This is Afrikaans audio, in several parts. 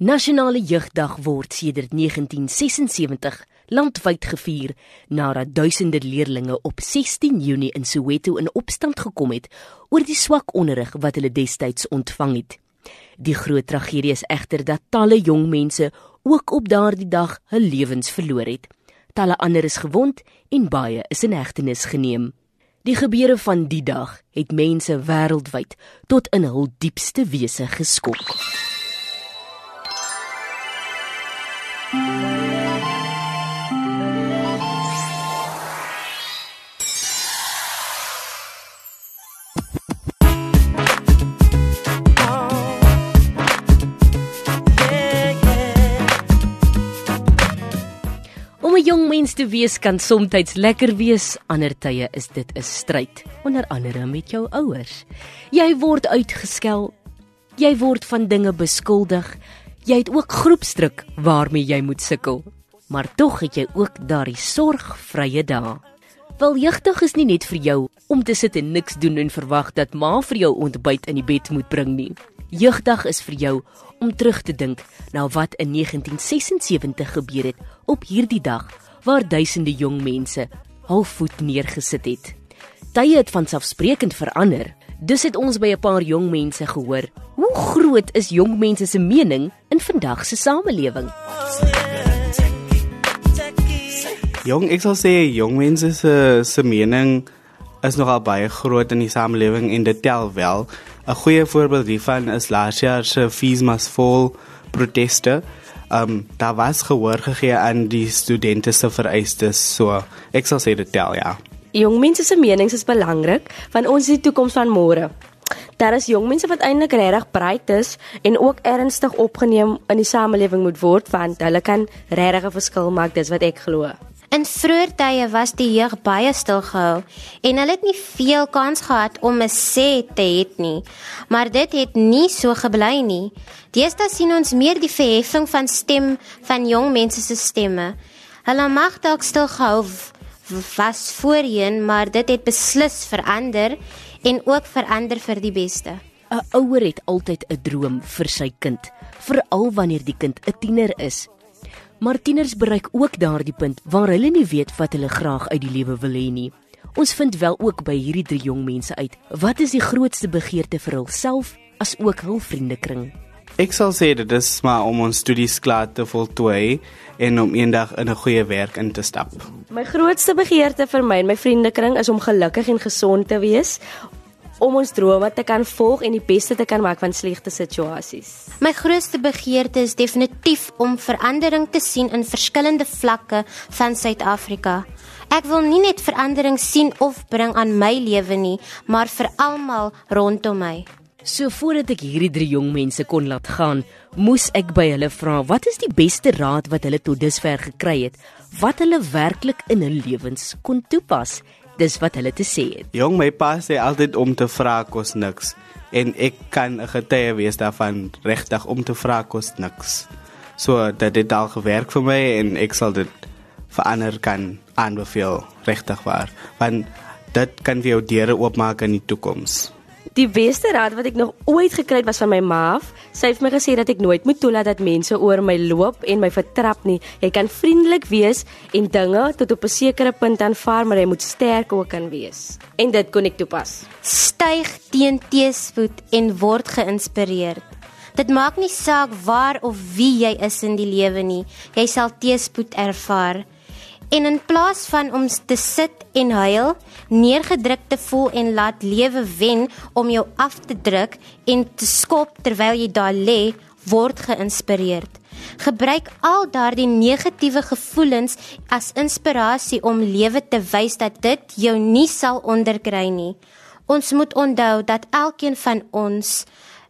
Nasionale Jeugdag word sedert 1976 landwyd gevier nadat duisende leerdlinge op 16 Junie in Soweto in opstand gekom het oor die swak onderrig wat hulle destyds ontvang het. Die groot tragedie is egter dat talle jong mense ook op daardie dag hul lewens verloor het. Talle ander is gewond en baie is in hegtenis geneem. Die gebeure van die dag het mense wêreldwyd tot in hul diepste wese geskok. Jong mens te wees kan soms lekker wees, ander tye is dit 'n stryd, onder andere met jou ouers. Jy word uitgeskel, jy word van dinge beskuldig, jy het ook groepsdruk waarmee jy moet sukkel. Maar tog het jy ook daardie sorgvrye dae. Wel jeugdig is nie net vir jou om te sit en niks doen en verwag dat ma vir jou ontbyt in die bed moet bring nie. Jeugdag is vir jou om terug te dink na wat in 1976 gebeur het op hierdie dag waar duisende jong mense halfvoet neergesit het. Tye het van selfsprekend verander. Dus het ons by 'n paar jong mense gehoor, hoe groot is jong mense se mening in vandag se samelewing? Jong, ek sal sê jong mense se se mening is nogal baie groot in die samelewing en dit tel wel. 'n Goeie voorbeeld hiervan is laas jaar se Fees Must Fall proteste. Um daar was gehoor gegee aan die studente se vereistes, so ek sal sê dit tel ja. Jong mense se menings is belangrik want ons is die toekoms van môre. Daar is jong mense wat eintlik regtig breed is en ook ernstig opgeneem in die samelewing moet word want hulle kan regtig 'n verskil maak, dis wat ek glo. In vroeë tye was die jeug baie stil gehou en hulle het nie veel kans gehad om 'n sê te hê nie. Maar dit het nie so gebly nie. Deesdae sien ons meer die verheffing van stem van jong mense se stemme. Hulle mag dalk stil gehou was voorheen, maar dit het beslis verander en ook verander vir die beste. 'n Ouer het altyd 'n droom vir sy kind, veral wanneer die kind 'n tiener is. Maar tieners bereik ook daardie punt waar hulle nie weet wat hulle graag uit die lewe wil hê nie. Ons vind wel ook by hierdie drie jong mense uit wat is die grootste begeerte vir hulself as ook hul vriendekring. Ek sal sê dit is maar om ons studies klaar te voltooi en om eendag in 'n goeie werk in te stap. My grootste begeerte vir my en my vriendekring is om gelukkig en gesond te wees, om ons drome te kan volg en die beste te kan maak van slegte situasies. My grootste begeerte is definitief om verandering te sien in verskillende vlakke van Suid-Afrika. Ek wil nie net verandering sien of bring aan my lewe nie, maar vir almal rondom my. So voordat ek hierdie drie jong mense kon laat gaan, moes ek by hulle vra wat is die beste raad wat hulle tot dusver gekry het, wat hulle werklik in hul lewens kon toepas. Dis wat hulle te sê het. Jong, my pa sê altyd om te vra kos niks en ek kan 'n getuie wees daarvan regtig om te vra kos niks. So dat dit al gewerk vir my en ek sal dit verander kan aanbeveel regtig waar want dit kan vir jou deure oopmaak in die toekoms. Die beste raad wat ek nog ooit gekry het was van my ma. Sy het my gesê dat ek nooit moet toelaat dat mense oor my loop en my vertrap nie. Jy kan vriendelik wees en dinge tot op 'n sekere punt aanvaar, maar jy moet sterk ook kan wees. En dit kon ek toepas. Styg teen teëspoed en word geïnspireer. Dit maak nie saak waar of wie jy is in die lewe nie, jy sal teëspoed ervaar. En in plaas van om te sit en huil, neergedruk te voel en laat lewe wen om jou af te druk en te skop terwyl jy daar lê, word geïnspireer. Gebruik al daardie negatiewe gevoelens as inspirasie om lewe te wys dat dit jou nie sal onderkry nie. Ons moet onthou dat elkeen van ons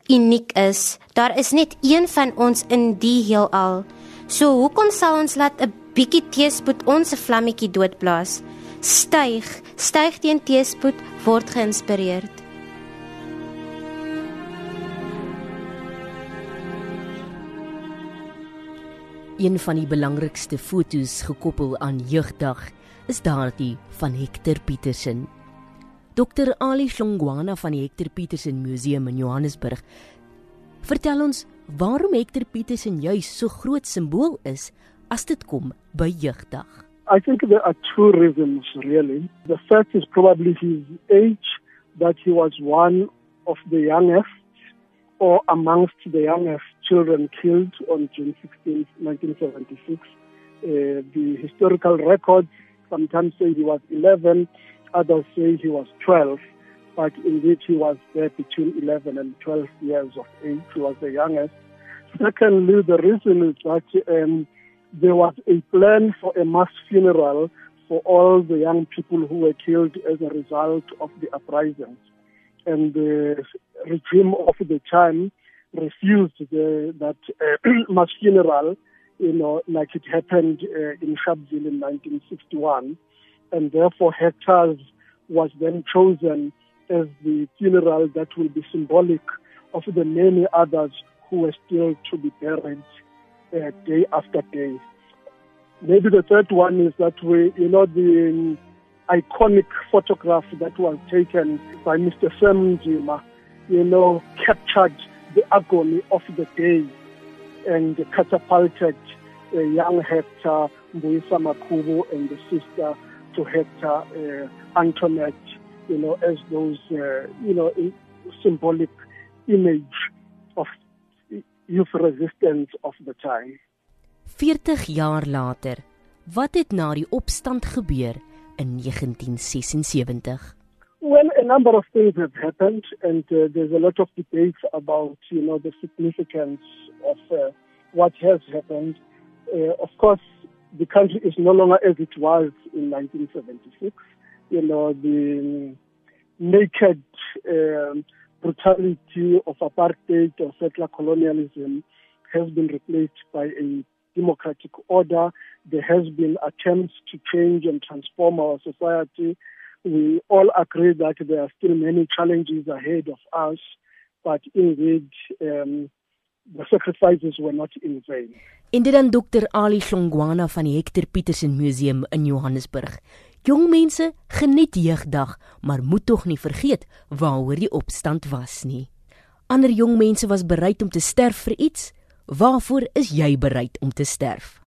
uniek is. Daar is net een van ons in die heelal. So hoekom sal ons laat 'n bietjie teespoed ons 'n vlammetjie doodblaas? styg, styg teen teespoed word geïnspireer. Een van die belangrikste fotos gekoppel aan jeugdag is daardie van Hector Petersen. Dr Ali Shongwana van die Hector Petersen Museum in Johannesburg vertel ons waarom Hector Petersen juis so groot simbool is as dit kom by jeugdag. I think there are two reasons really. The first is probably his age that he was one of the youngest or amongst the youngest children killed on June 16, 1976. Uh, the historical records sometimes say he was 11, others say he was 12, but indeed he was there between 11 and 12 years of age. He was the youngest. Secondly, the reason is that um, there was a plan for a mass funeral for all the young people who were killed as a result of the uprisings. And the regime of the time refused the, that uh, mass funeral, you know, like it happened uh, in Sharpeville in 1961. And therefore, Hector's was then chosen as the funeral that will be symbolic of the many others who were still to be buried uh, day after day. Maybe the third one is that we, you know, the iconic photograph that was taken by Mr. Sam Njima, you know, captured the agony of the day and catapulted young Hector, Mbuisa Makubu, and the sister to Hector, uh, Antoinette, you know, as those, uh, you know, symbolic image of youth resistance of the time. 40 jaar later, wat het na die opstand gebeur in 1976? Well, a number of things have happened, and uh, there's a lot of debates about, you know, the significance of uh, what has happened. Uh, of course, the country is no longer as it was in 1976. You know, the naked um, brutality of apartheid or settler colonialism has been replaced by a democratic order. There has been attempts to change and transform our society. We all agree that there are still many challenges ahead of us, but indeed um, the sacrifices were not in vain. En dit Dr Ali Hlongwana van die Hector Petersen Museum in Johannesburg. Jong mense, geniet jeugdag, maar moet tog nie vergeet waaroor die opstand was nie. Ander jong mense was bereid om te sterf vir iets. Waarvoor is jy bereid om te sterf?